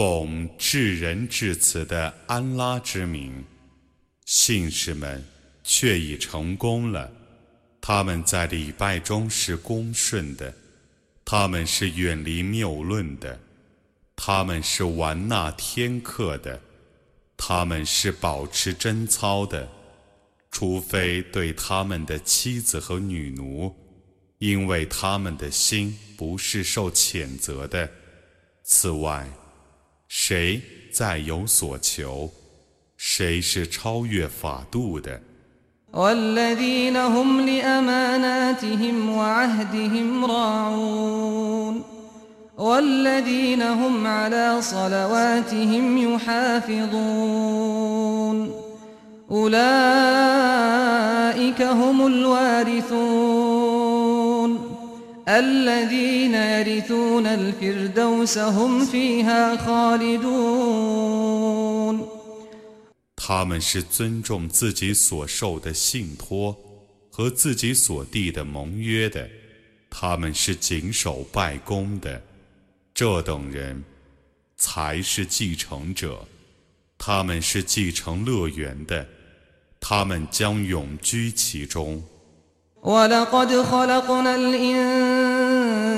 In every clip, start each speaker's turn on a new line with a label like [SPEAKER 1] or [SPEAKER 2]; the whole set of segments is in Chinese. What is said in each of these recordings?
[SPEAKER 1] 奉至仁至慈的安拉之名，信士们却已成功了。他们在礼拜中是恭顺的，他们是远离谬论的，他们是玩纳天课的，他们是保持贞操的，除非对他们的妻子和女奴，因为他们的心不是受谴责的。此外，谁再有所求，谁是超越法度的。
[SPEAKER 2] والذين هم لأماناتهم وعهدهم راعون والذين هم على صلواتهم يحافظون أولئك هم الوارثون الذين يرثون الفردوس هم فيها خالدون
[SPEAKER 1] 他们是尊重自己所受的信托和自己所缔的盟约的，他们是谨守拜功的，这等人才是继承者，他们是继承乐园的，他们将永居其中。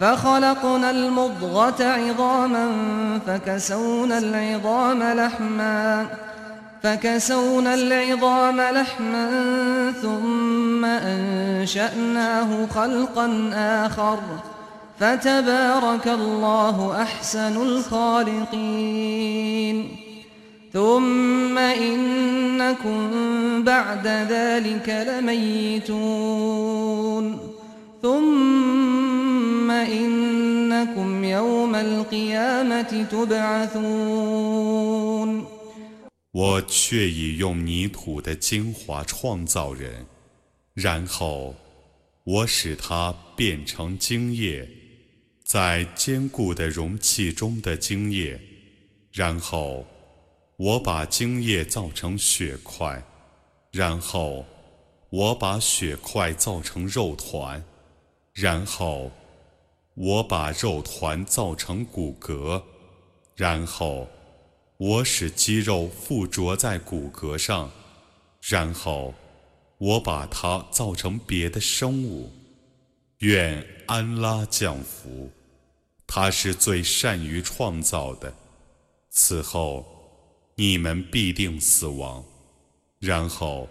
[SPEAKER 2] فخلقنا المضغة عظاما فكسونا العظام لحما فكسونا العظام لحما ثم أنشأناه خلقا آخر فتبارك الله أحسن الخالقين. ثم إنكم بعد ذلك لميتون. ثم إنكم يوم القيامة تبعثون
[SPEAKER 1] 我却已用泥土的精华创造人，然后我使它变成精液，在坚固的容器中的精液，然后我把精液造成血块，然后我把血块造成肉团， 然后我把肉团造成骨骼，然后。我使肌肉附着在骨骼上，然后我把它造成别的生物。愿安拉降福，他是最善于创造的。此后，你们必定死亡，然后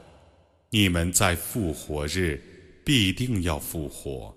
[SPEAKER 1] 你们在复活日必定要复活。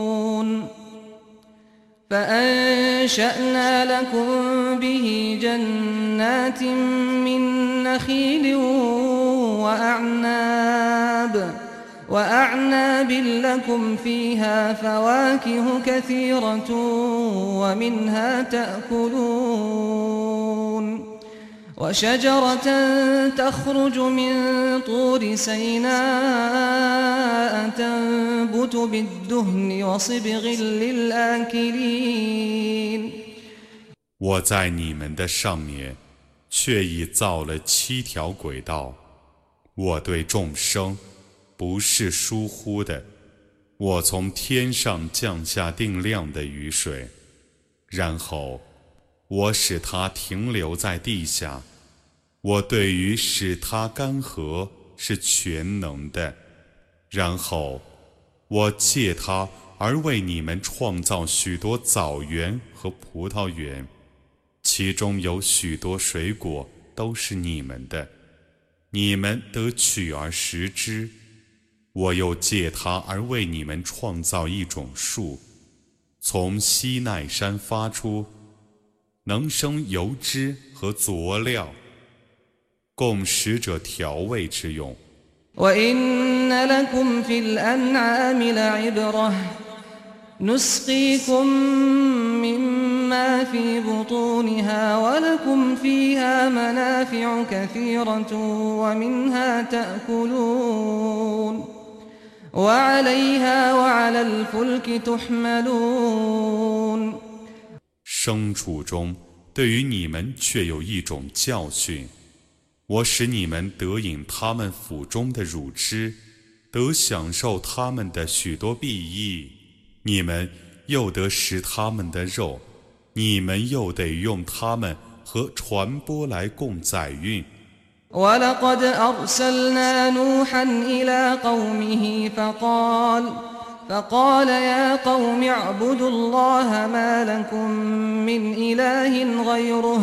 [SPEAKER 2] فأنشأنا لكم به جنات من نخيل وأعناب وأعناب لكم فيها فواكه كثيرة ومنها تأكلون. وشجرة تخرج من طور سيناء تنبت بالدهن وصبغ للآكلين
[SPEAKER 1] 我在你们的上面，却已造了七条轨道。我对众生不是疏忽的。我从天上降下定量的雨水，然后我使它停留在地下。 我对于使它干涸是全能的。然后我借它而为你们创造许多枣园和葡萄园。其中有许多水果都是你们的，你们得取而食之。我又借它而为你们创造一种树，从西奈山发出，能生油脂和佐料，供使者调味之用。
[SPEAKER 2] ما في بطونها ولكم فيها منافع كثيرة ومنها تأكلون وعليها وعلى الفلك تحملون
[SPEAKER 1] 牲畜中，对于你们却有一种教训。 我使你们得饮他们腹中的乳汁，得享受他们的许多裨益；你们又得食他们的肉。你们又得用它们和传播来供载运。
[SPEAKER 2] ولقد أرسلنا نوحا إلى قومه فقال فقال يا قوم اعبدوا الله ما لكم من إله غيره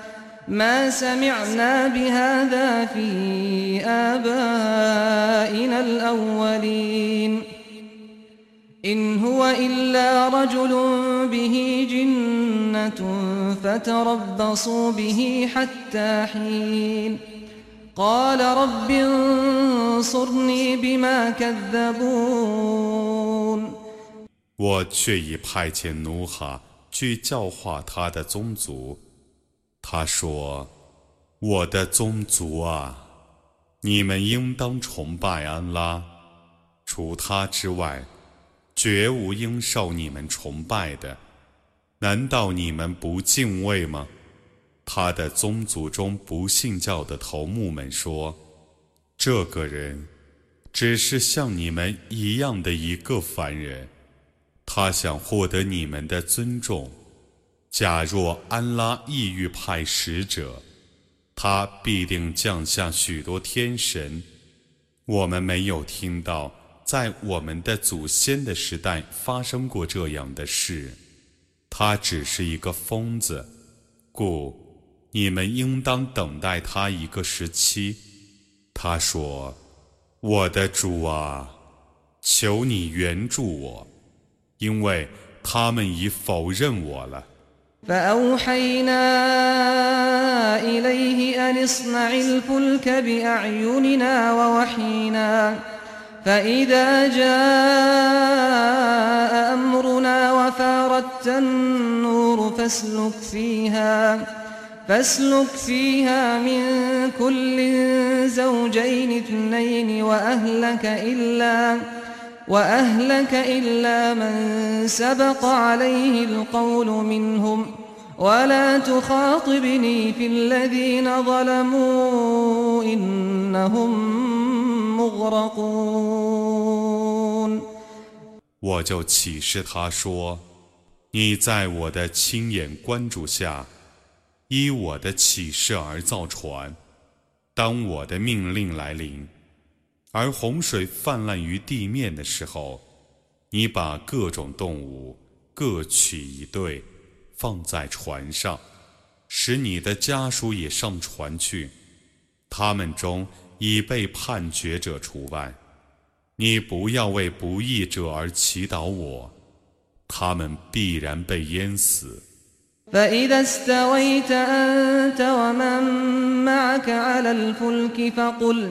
[SPEAKER 2] ما سمعنا بهذا في آبائنا الأولين إن هو إلا رجل به جنة فتربصوا به حتى حين قال رب انصرني بما كذبون
[SPEAKER 1] 我却已派遣努哈去教化他的宗族。 他说：“我的宗族啊，你们应当崇拜安拉，除他之外，绝无应受你们崇拜的。难道你们不敬畏吗？”他的宗族中不信教的头目们说：“这个人只是像你们一样的一个凡人，他想获得你们的尊重。”假若安拉意欲派使者，他必定降下许多天神。我们没有听到在我们的祖先的时代发生过这样的事。他只是一个疯子，故你们应当等待他一个时期。他说：“我的主啊，求你援助我，因为他们已否认我了。”
[SPEAKER 2] فأوحينا إليه أن اصنع الفلك بأعيننا ووحينا فإذا جاء أمرنا وفاردت النور فاسلك فيها فاسلك فيها من كل زوجين اثنين وأهلك إلا وأهلك إلا من سبق عليه القول منهم ولا تخاطبني في الذين ظلموا إنهم مغرقون
[SPEAKER 1] 我就启示他说：“你在我的亲眼关注下，依我的启示而造船。当我的命令来临。” 而洪水泛滥于地面的时候，你把各种动物各取一对，放在船上，使你的家属也上船去，他们中已被判决者除外。你不要为不义者而祈祷我，他们必然被淹死。
[SPEAKER 2] فإذا استويت أنت ومن معك على الفلك فقل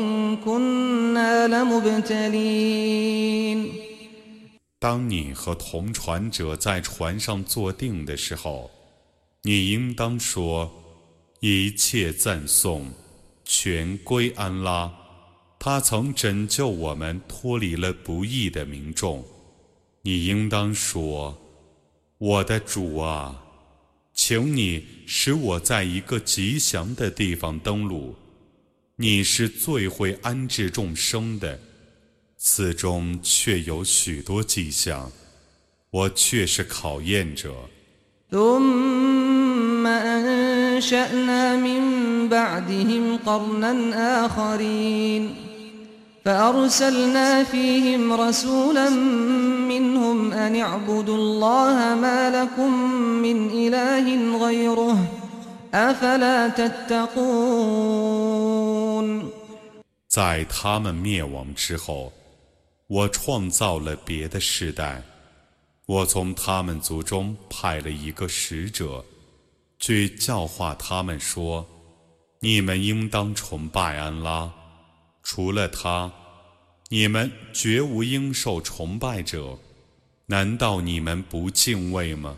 [SPEAKER 1] 当你和同船者在船上坐定的时候，你应当说：一切赞颂全归安拉，他曾拯救我们脱离了不义的民众。你应当说：我的主啊！请你使我在一个吉祥的地方登陆。你是最会安置众生的，此中却有许多迹象，我却是考验者。在他们灭亡之后我创造了别的世代。我从他们族中派了一个使者去教化他们说你们应当崇拜安拉。除了他你们绝无应受崇拜者。难道你们不敬畏吗？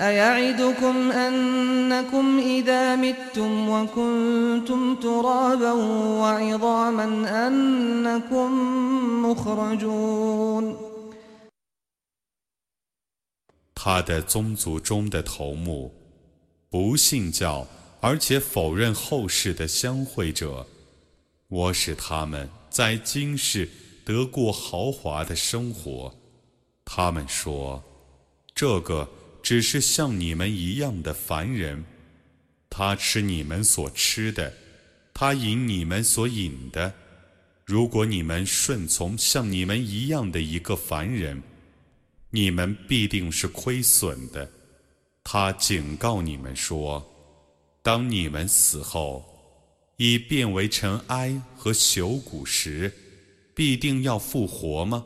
[SPEAKER 2] أيعدكم أنكم إذا متم وكنتم ترابا وعظاما أنكم مخرجون
[SPEAKER 1] 他的宗族中的头目，不信教而且否认后世的相会者，我使他们在今世得过豪华的生活。他们说，这个。 只是像你们一样的凡人，他吃你们所吃的，他饮你们所饮的。如果你们顺从像你们一样的一个凡人，你们必定是亏损的。他警告你们说：当你们死后，已变为尘埃和朽骨时，必定要复活吗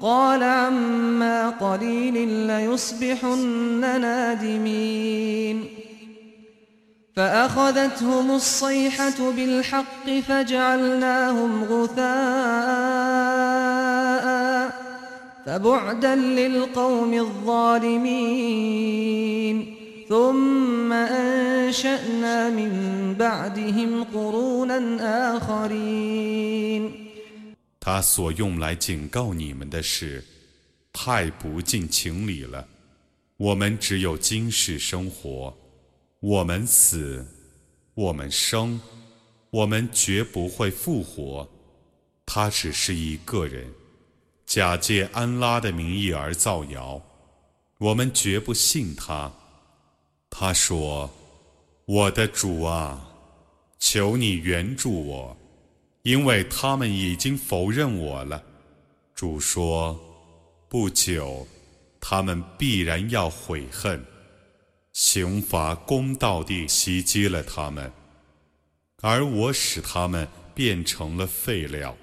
[SPEAKER 2] قال عما قليل ليصبحن نادمين. فأخذتهم الصيحة بالحق فجعلناهم غثاء فبعدا للقوم الظالمين. ثم أنشأنا من بعدهم قرونا آخرين.
[SPEAKER 1] 他所用来警告你们的是，太不近情理了。我们只有今世生活，我们死，我们生，我们绝不会复活。他只是一个人，假借安拉的名义而造谣，我们绝不信他。他说：“我的主啊，求你援助我，因为他们已经否认我了。”主说：“不久。”他们必然要悔恨，刑罚公道地袭击了他们，而我使他们变成了废料。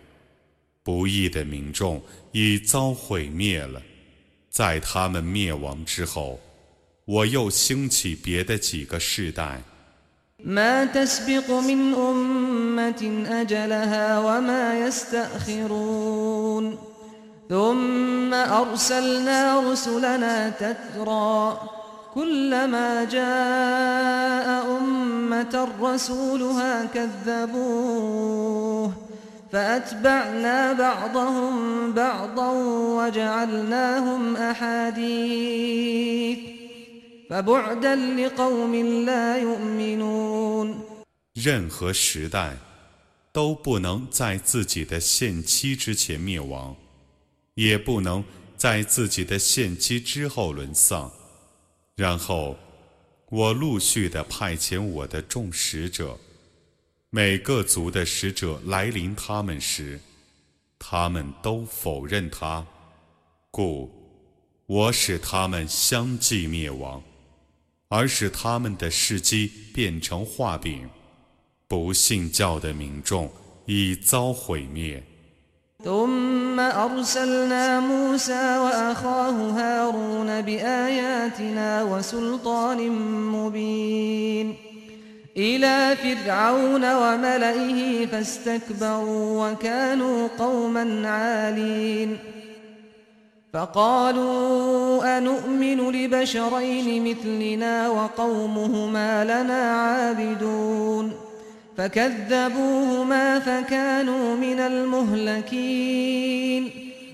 [SPEAKER 1] 不义的民众已遭毁灭了，在他们灭亡之后，我又兴起别的几个世代。
[SPEAKER 2] ثم أرسلنا رسلنا تترى كلما جاء أمة رسولها كذبوه. فأتبعنا بعضهم بعضا وجعلناهم أحاديث.
[SPEAKER 1] 任何时代都不能在自己的限期之前灭亡。也不能在自己的限期之后沦丧。然后，我陆续的派遣我的众使者，每个族的使者来临他们时，他们都否认他，故我使他们相继灭亡，而使他们的事迹变成画饼。不信教的民众已遭毁灭。
[SPEAKER 2] ثم أرسلنا موسى وأخاه هارون بآياتنا وسلطان مبين إلى فرعون وملئه فاستكبروا وكانوا قوما عالين فقالوا أنؤمن لبشرين مثلنا وقومهما لنا عابدون فكذبوهما فكانوا من المهلكين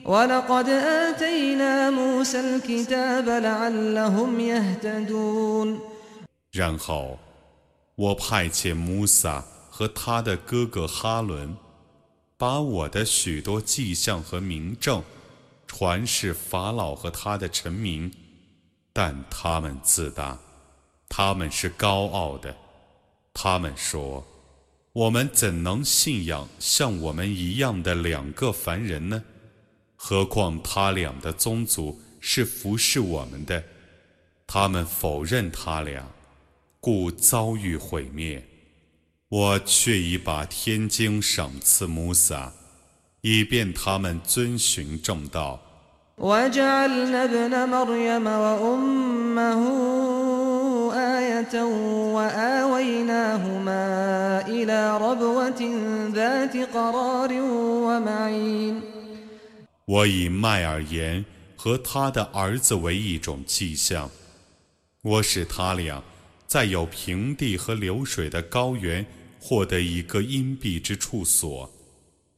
[SPEAKER 2] ولقد آتينا موسى الكتاب لعلهم يهتدون
[SPEAKER 1] 然后，我派遣穆萨和他的哥哥哈伦，把我的许多迹象和明证 传示法老和他的臣民，但他们自大，他们是高傲的，他们说。我们怎能信仰像我们一样的两个凡人呢？何况他俩的宗族是服侍我们的，他们否认他俩，故遭遇毁灭。我却已把天经赏赐穆萨，以便他们遵循正道。我以麦尔言和他的儿子为一种迹象，我使他俩在有平地和流水的高原获得一个隐蔽之处所。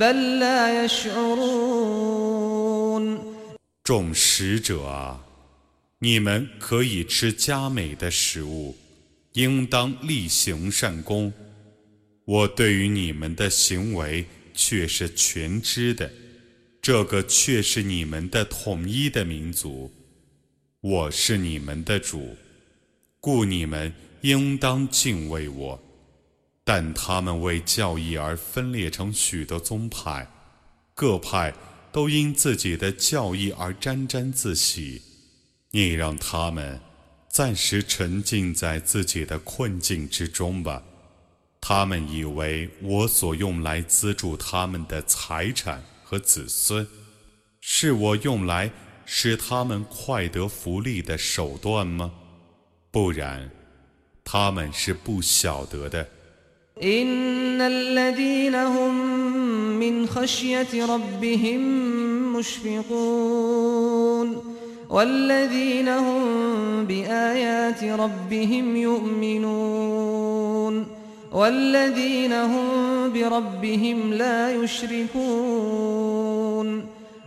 [SPEAKER 2] بل لا يشعرون
[SPEAKER 1] 众使者啊，你们可以吃佳美的食物，应当力行善功。我对于你们的行为却是全知的，这个却是你们的统一的民族，我是你们的主， 故你们应当敬畏我。 但他们为教义而分裂成许多宗派，各派都因自己的教义而沾沾自喜。你让他们暂时沉浸在自己的困境之中吧。他们以为我所用来资助他们的财产和子孙，是我用来使他们快得福利的手段吗？不然，他们是不晓得的。
[SPEAKER 2] إن الذين هم من خشية ربهم مشفقون والذين هم بآيات ربهم يؤمنون والذين هم بربهم لا يشركون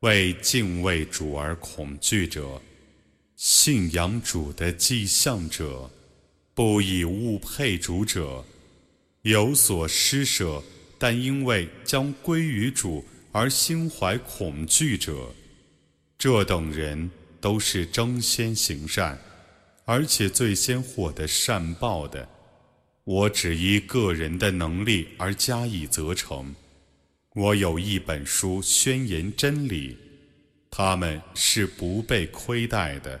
[SPEAKER 1] 为敬畏主而恐惧者，信仰主的迹象者，不以物配主者，有所施舍，但因为将归于主而心怀恐惧者，这等人都是争先行善。而且最先获得善报的，我只依个人的能力而加以责成。我有一本书宣言真理，他们是不被亏待的。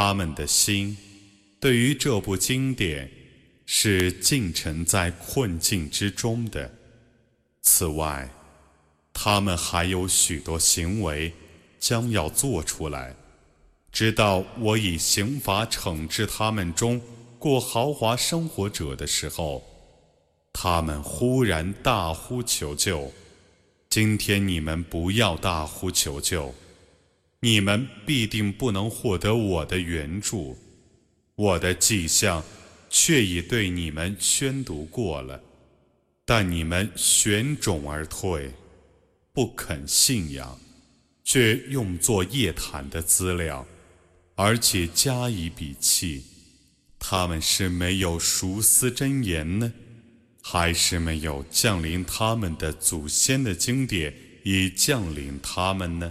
[SPEAKER 1] 他们的心对于这部经典是浸沉在困境之中的。此外，他们还有许多行为将要做出来，直到我以刑罚惩治他们中过豪华生活者的时候，他们忽然大呼求救。今天你们不要大呼求救。你们必定不能获得我的援助，我的迹象却已对你们宣读过了，但你们悬踵而退，不肯信仰，却用作夜谈的资料，而且加以鄙弃。他们是没有熟思真言呢，还是没有降临他们的祖先的经典已降临他们呢？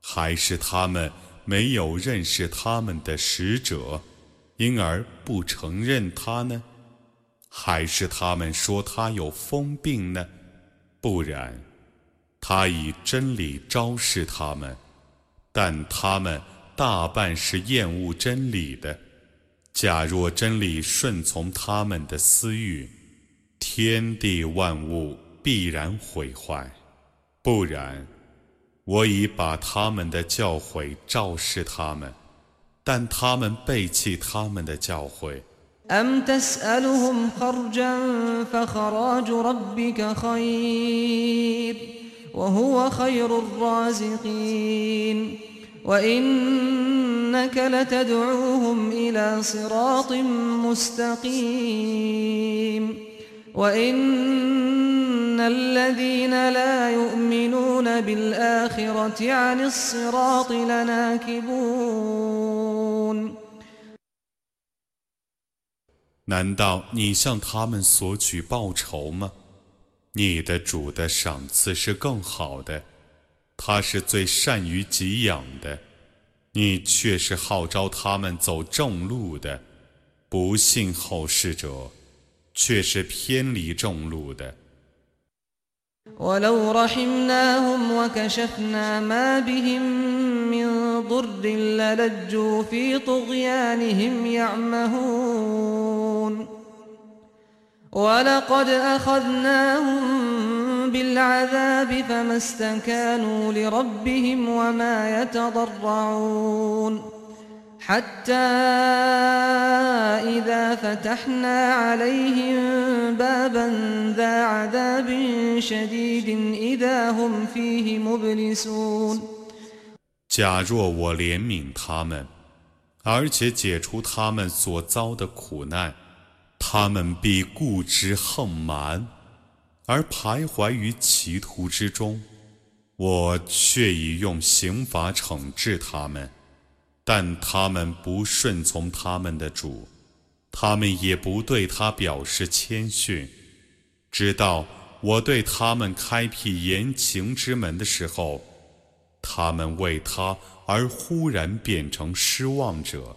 [SPEAKER 1] 还是他们没有认识他们的使者，因而不承认他呢？还是他们说他有疯病呢？不然，他以真理昭示他们，但他们大半是厌恶真理的。假若真理顺从他们的私欲，天地万物必然毁坏；不然，我已把他们的教诲昭示他们，但他们背弃他们的教诲。
[SPEAKER 2] أم تسألهم خرجا فخراج ربك خير وهو خير الرازقين وإنك لتدعوهم إلى صراط مستقيم وإن الذين لا يؤمنون بالآخرة عن الصراط لناكبون
[SPEAKER 1] 难道你向他们索取报酬吗？你的主的赏赐是更好的， 他是最善于给养的。你却是号召他们走正路的，不信后世者却是偏离正路的。
[SPEAKER 2] ولو رحمناهم وكشفنا ما بهم من ضر للجوا في طغيانهم يعمهون ولقد أخذناهم بالعذاب فما استكانوا لربهم وما يتضرعون حتى إذا فتحنا عليهم بابا ذا عذاب شديد إذا هم فيه مبلسون
[SPEAKER 1] 假若我怜悯他们，而且解除他们所遭的苦难， 他们必固执横蛮，而徘徊于歧途之中。我却已用刑罚惩治他们，但他们不顺从他们的主，他们也不对他表示谦逊。直到我对他们开辟言情之门的时候，他们为他而忽然变成失望者。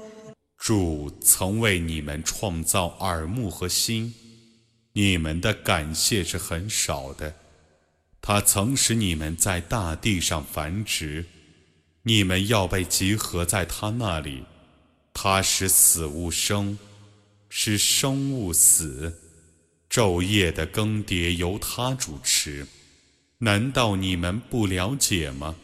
[SPEAKER 1] 主曾为你们创造耳目和心，你们的感谢是很少的。他曾使你们在大地上繁殖，你们要被集合在他那里。他使死物生，使生物死，昼夜的更迭由他主持。难道你们不了解吗？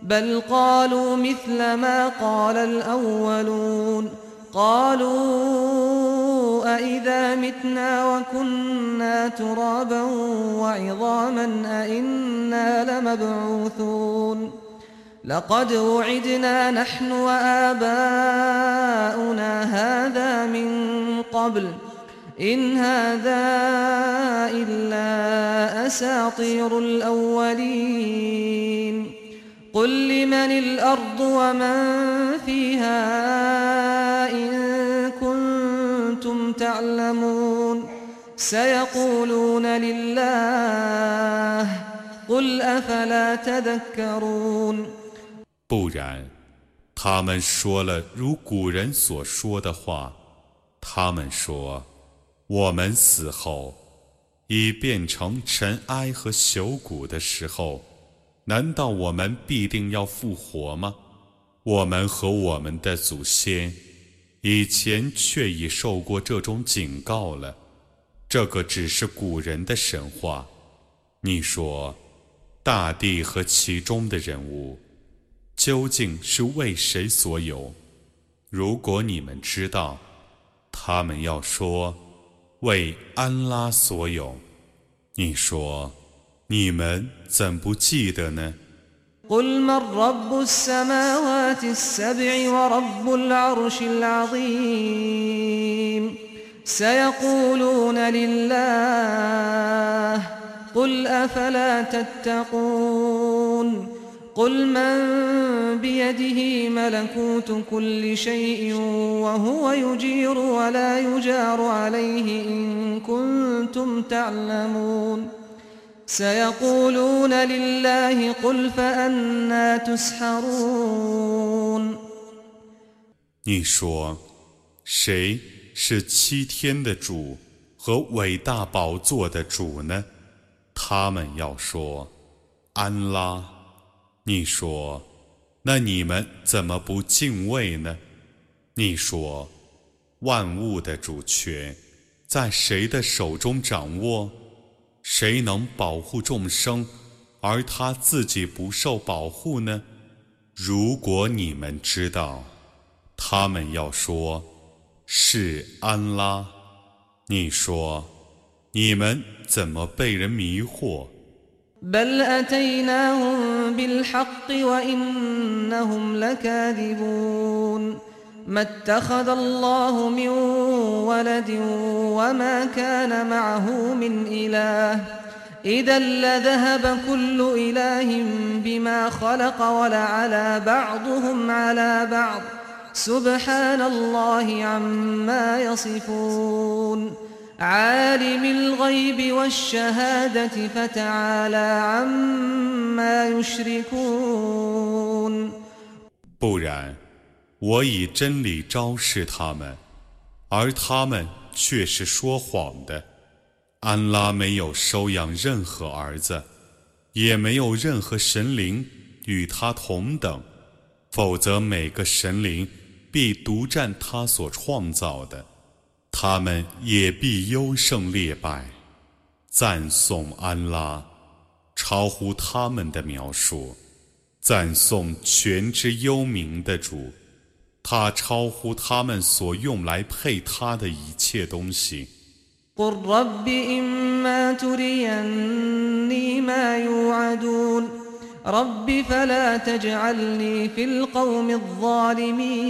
[SPEAKER 2] بل قالوا مثل ما قال الأولون قالوا أإذا متنا وكنا ترابا وعظاما أإنا لمبعوثون لقد وعدنا نحن وآباؤنا هذا من قبل إن هذا إلا أساطير الأولين قل لمن الأرض ومن فيها تعلمون سيقولون لله قل أفلا تذكرون
[SPEAKER 1] 不然，他们说了如古人所说的话。他们说：“我们死后，已变成尘埃和朽骨的时候，难道我们必定要复活吗？我们和我们的祖先 以前却已受过这种警告了。这个只是古人的神话。你说，大地和其中的人物。”究竟是为谁所有？如果你们知道，他们要说为安拉所有。你说，你们怎不记得呢？
[SPEAKER 2] قل من رب السماوات السبع ورب العرش العظيم سيقولون لله قل أفلا تتقون قل من بيده ملكوت كل شيء وهو يجير ولا يجار عليه إن كنتم تعلمون سيقولون لله قل فأنا تسحرون
[SPEAKER 1] 你说，谁是七天的主和伟大宝座的主呢？他们要说，安拉。你说，那你们怎么不敬畏呢？你说，万物的主权在谁的手中掌握？ 谁能保护众生，而他自己不受保护呢？如果你们知道，他们要说，是安拉。你说，你们怎么被人迷惑？
[SPEAKER 2] ما اتخذ الله من ولد وما كان معه من إله. إذا لذهب كل إله بما خلق ولعلى بعضهم على بعض. سبحان الله عما يصفون. عالم الغيب والشهادة فتعالى عما يشركون.
[SPEAKER 1] 我以真理昭示他们，而他们却是说谎的。安拉没有收养任何儿子，也没有任何神灵与他同等，否则每个神灵必独占他所创造的，他们也必优胜劣败。赞颂安拉，超乎他们的描述。赞颂全知幽冥的主，他超乎他们所用来配他的一切东西。
[SPEAKER 2] قل رب إما تريني ما يوعدون رب فلا تجعلني في القوم الظالمين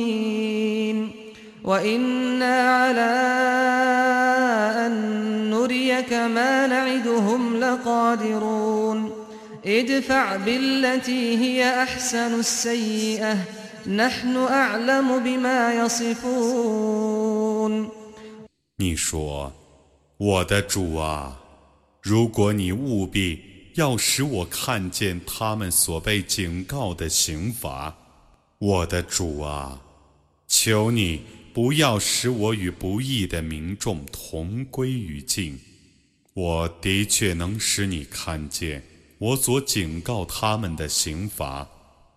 [SPEAKER 2] وإنا على أن نريك ما نعدهم لقادرون ادفع بالتي هي أحسن السيئة نحن أعلم بما يصفون
[SPEAKER 1] 你说：“我的主啊，如果你务必要使我看见他们所被警告的刑罚，我的主啊，求你不要使我与不义的民众同归于尽。我的确能使你看见我所警告他们的刑罚，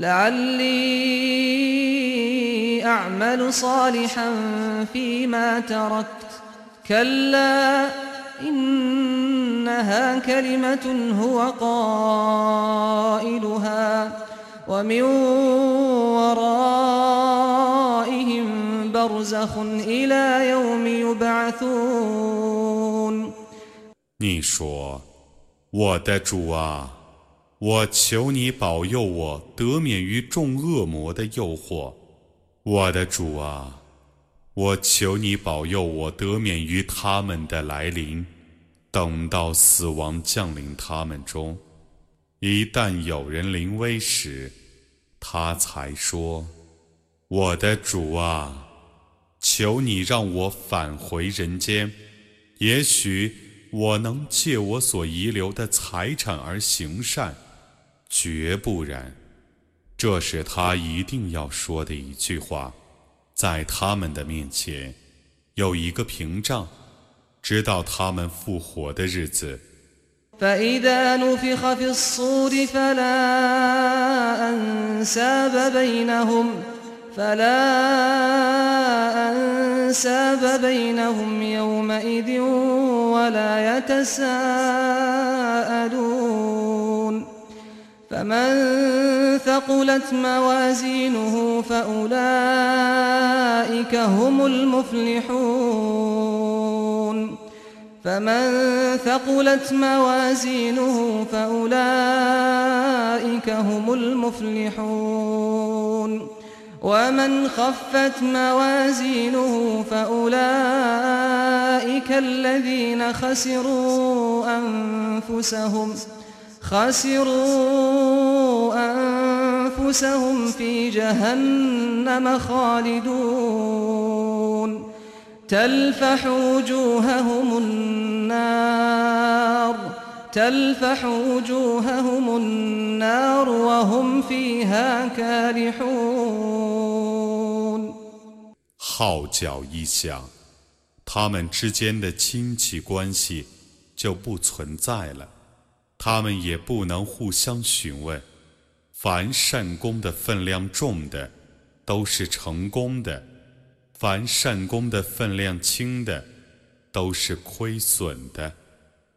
[SPEAKER 2] لعلي أعمل صالحا فيما تركت كلا إنها كلمة هو قائلها ومن ورائهم برزخ إلى يوم يبعثون
[SPEAKER 1] 你说：“我的主啊， 我求你保佑我得免于众恶魔的诱惑。我的主啊，我求你保佑我得免于他们的来临。等到死亡降临他们中，一旦有人临危时，他才说：‘我的主啊，求你让我返回人间，也许。’”我能借我所遗留的财产而行善，绝不然。这是他一定要说的一句话。在他们的面前，有一个屏障，直到他们复活的日子。
[SPEAKER 2] فإذا نفخ في الصور فلا أنساب بينهم فلا أنساب بينهم يومئذ ولا يتساءلون فمن ثقلت موازينه فأولئك هم المفلحون. فمن ثقلت موازينه فأولئك هم المفلحون. ومن خفت موازينه فأولئك الذين خسروا أنفسهم. خسروا أنفسهم في جهنم خالدون تلفح وجوههم النار تلفح وجوههم النار وهم فيها كالحون
[SPEAKER 1] 号角一响，他们之间的亲戚关系就不存在了。 他们也不能互相询问。凡善功的分量重的，都是成功的；凡善功的分量轻的，都是亏损的。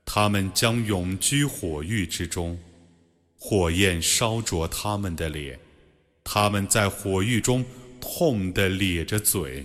[SPEAKER 1] 他们将永居火狱之中，火焰烧灼他们的脸，他们在火狱中痛得咧着嘴。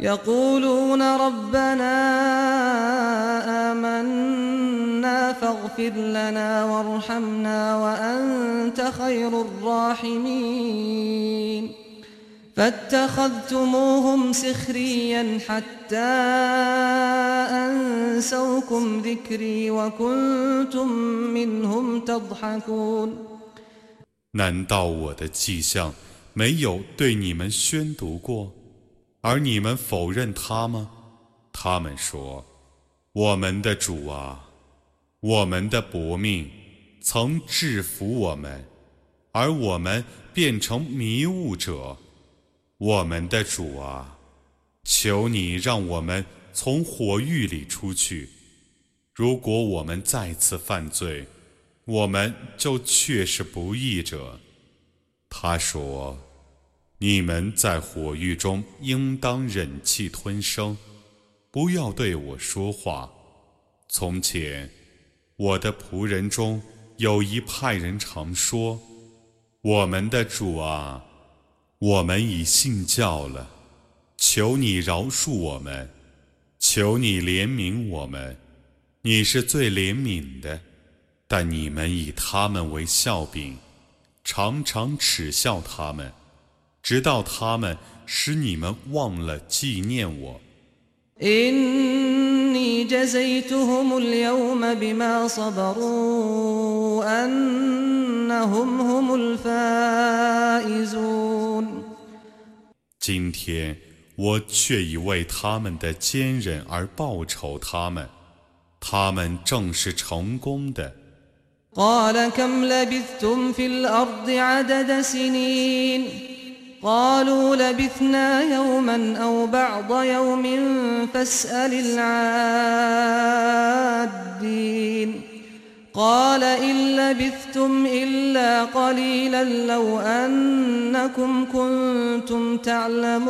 [SPEAKER 2] يقولون ربنا آمنا فاغفر لنا وارحمنا وأنت خير الراحمين فاتخذتموهم سخريا حتى أنسوكم ذكري وكنتم منهم تضحكون
[SPEAKER 1] 难道我的迹象没有对你们宣读过？ 而你们否认他吗？他们说：“我们的主啊，我们的薄命曾制服我们，而我们变成迷雾者。我们的主啊，求你让我们从火狱里出去。如果我们再次犯罪，我们就却是不义者。”他说。你们在火狱中应当忍气吞声，不要对我说话。从前，我的仆人中有一派人常说：“我们的主啊，我们已信教了，求你饶恕我们，求你怜悯我们，你是最怜悯的。”但你们以他们为笑柄，常常耻笑他们。直到他们使你们忘了纪念我。
[SPEAKER 2] إني جزيتهم اليوم بما صبروا أنهم هم الفائزون
[SPEAKER 1] 今天我却已为他们的坚忍而报酬他们，他们正是成功的。
[SPEAKER 2] قال كم لبثتم في الأرض عدد سنين قالوا لبثنا يوما أو بعض يوم فاسأل العادين. قال إن لبثتم إلا قليلا لو أنكم كنتم تعلمون.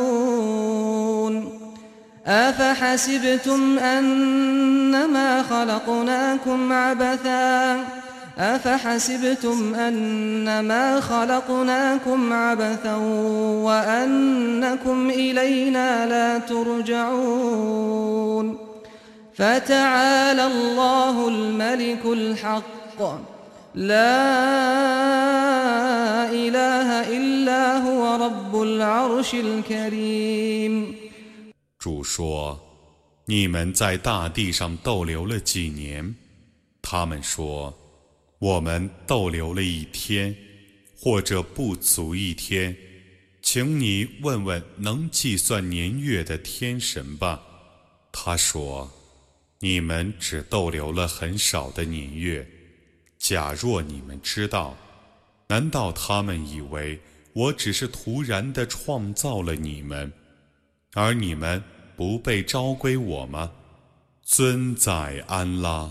[SPEAKER 2] أفحسبتم أنما خلقناكم عبثاً؟ أفحسبتم أنما خلقناكم عبثا وأنكم إلينا لا ترجعون فتعالى الله الملك الحق لا إله إلا هو رب العرش الكريم
[SPEAKER 1] 主说：“你们在大地上逗留了几年？” 他们说：“ 我们逗留了一天，或者不足一天，请你问问能计算年月的天神吧。”他说：“你们只逗留了很少的年月。假若你们知道，难道他们以为我只是突然的创造了你们，而你们不被召归我吗？”尊在安拉，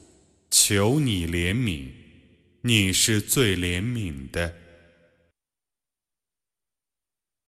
[SPEAKER 1] 求你怜悯，你是最怜悯的。”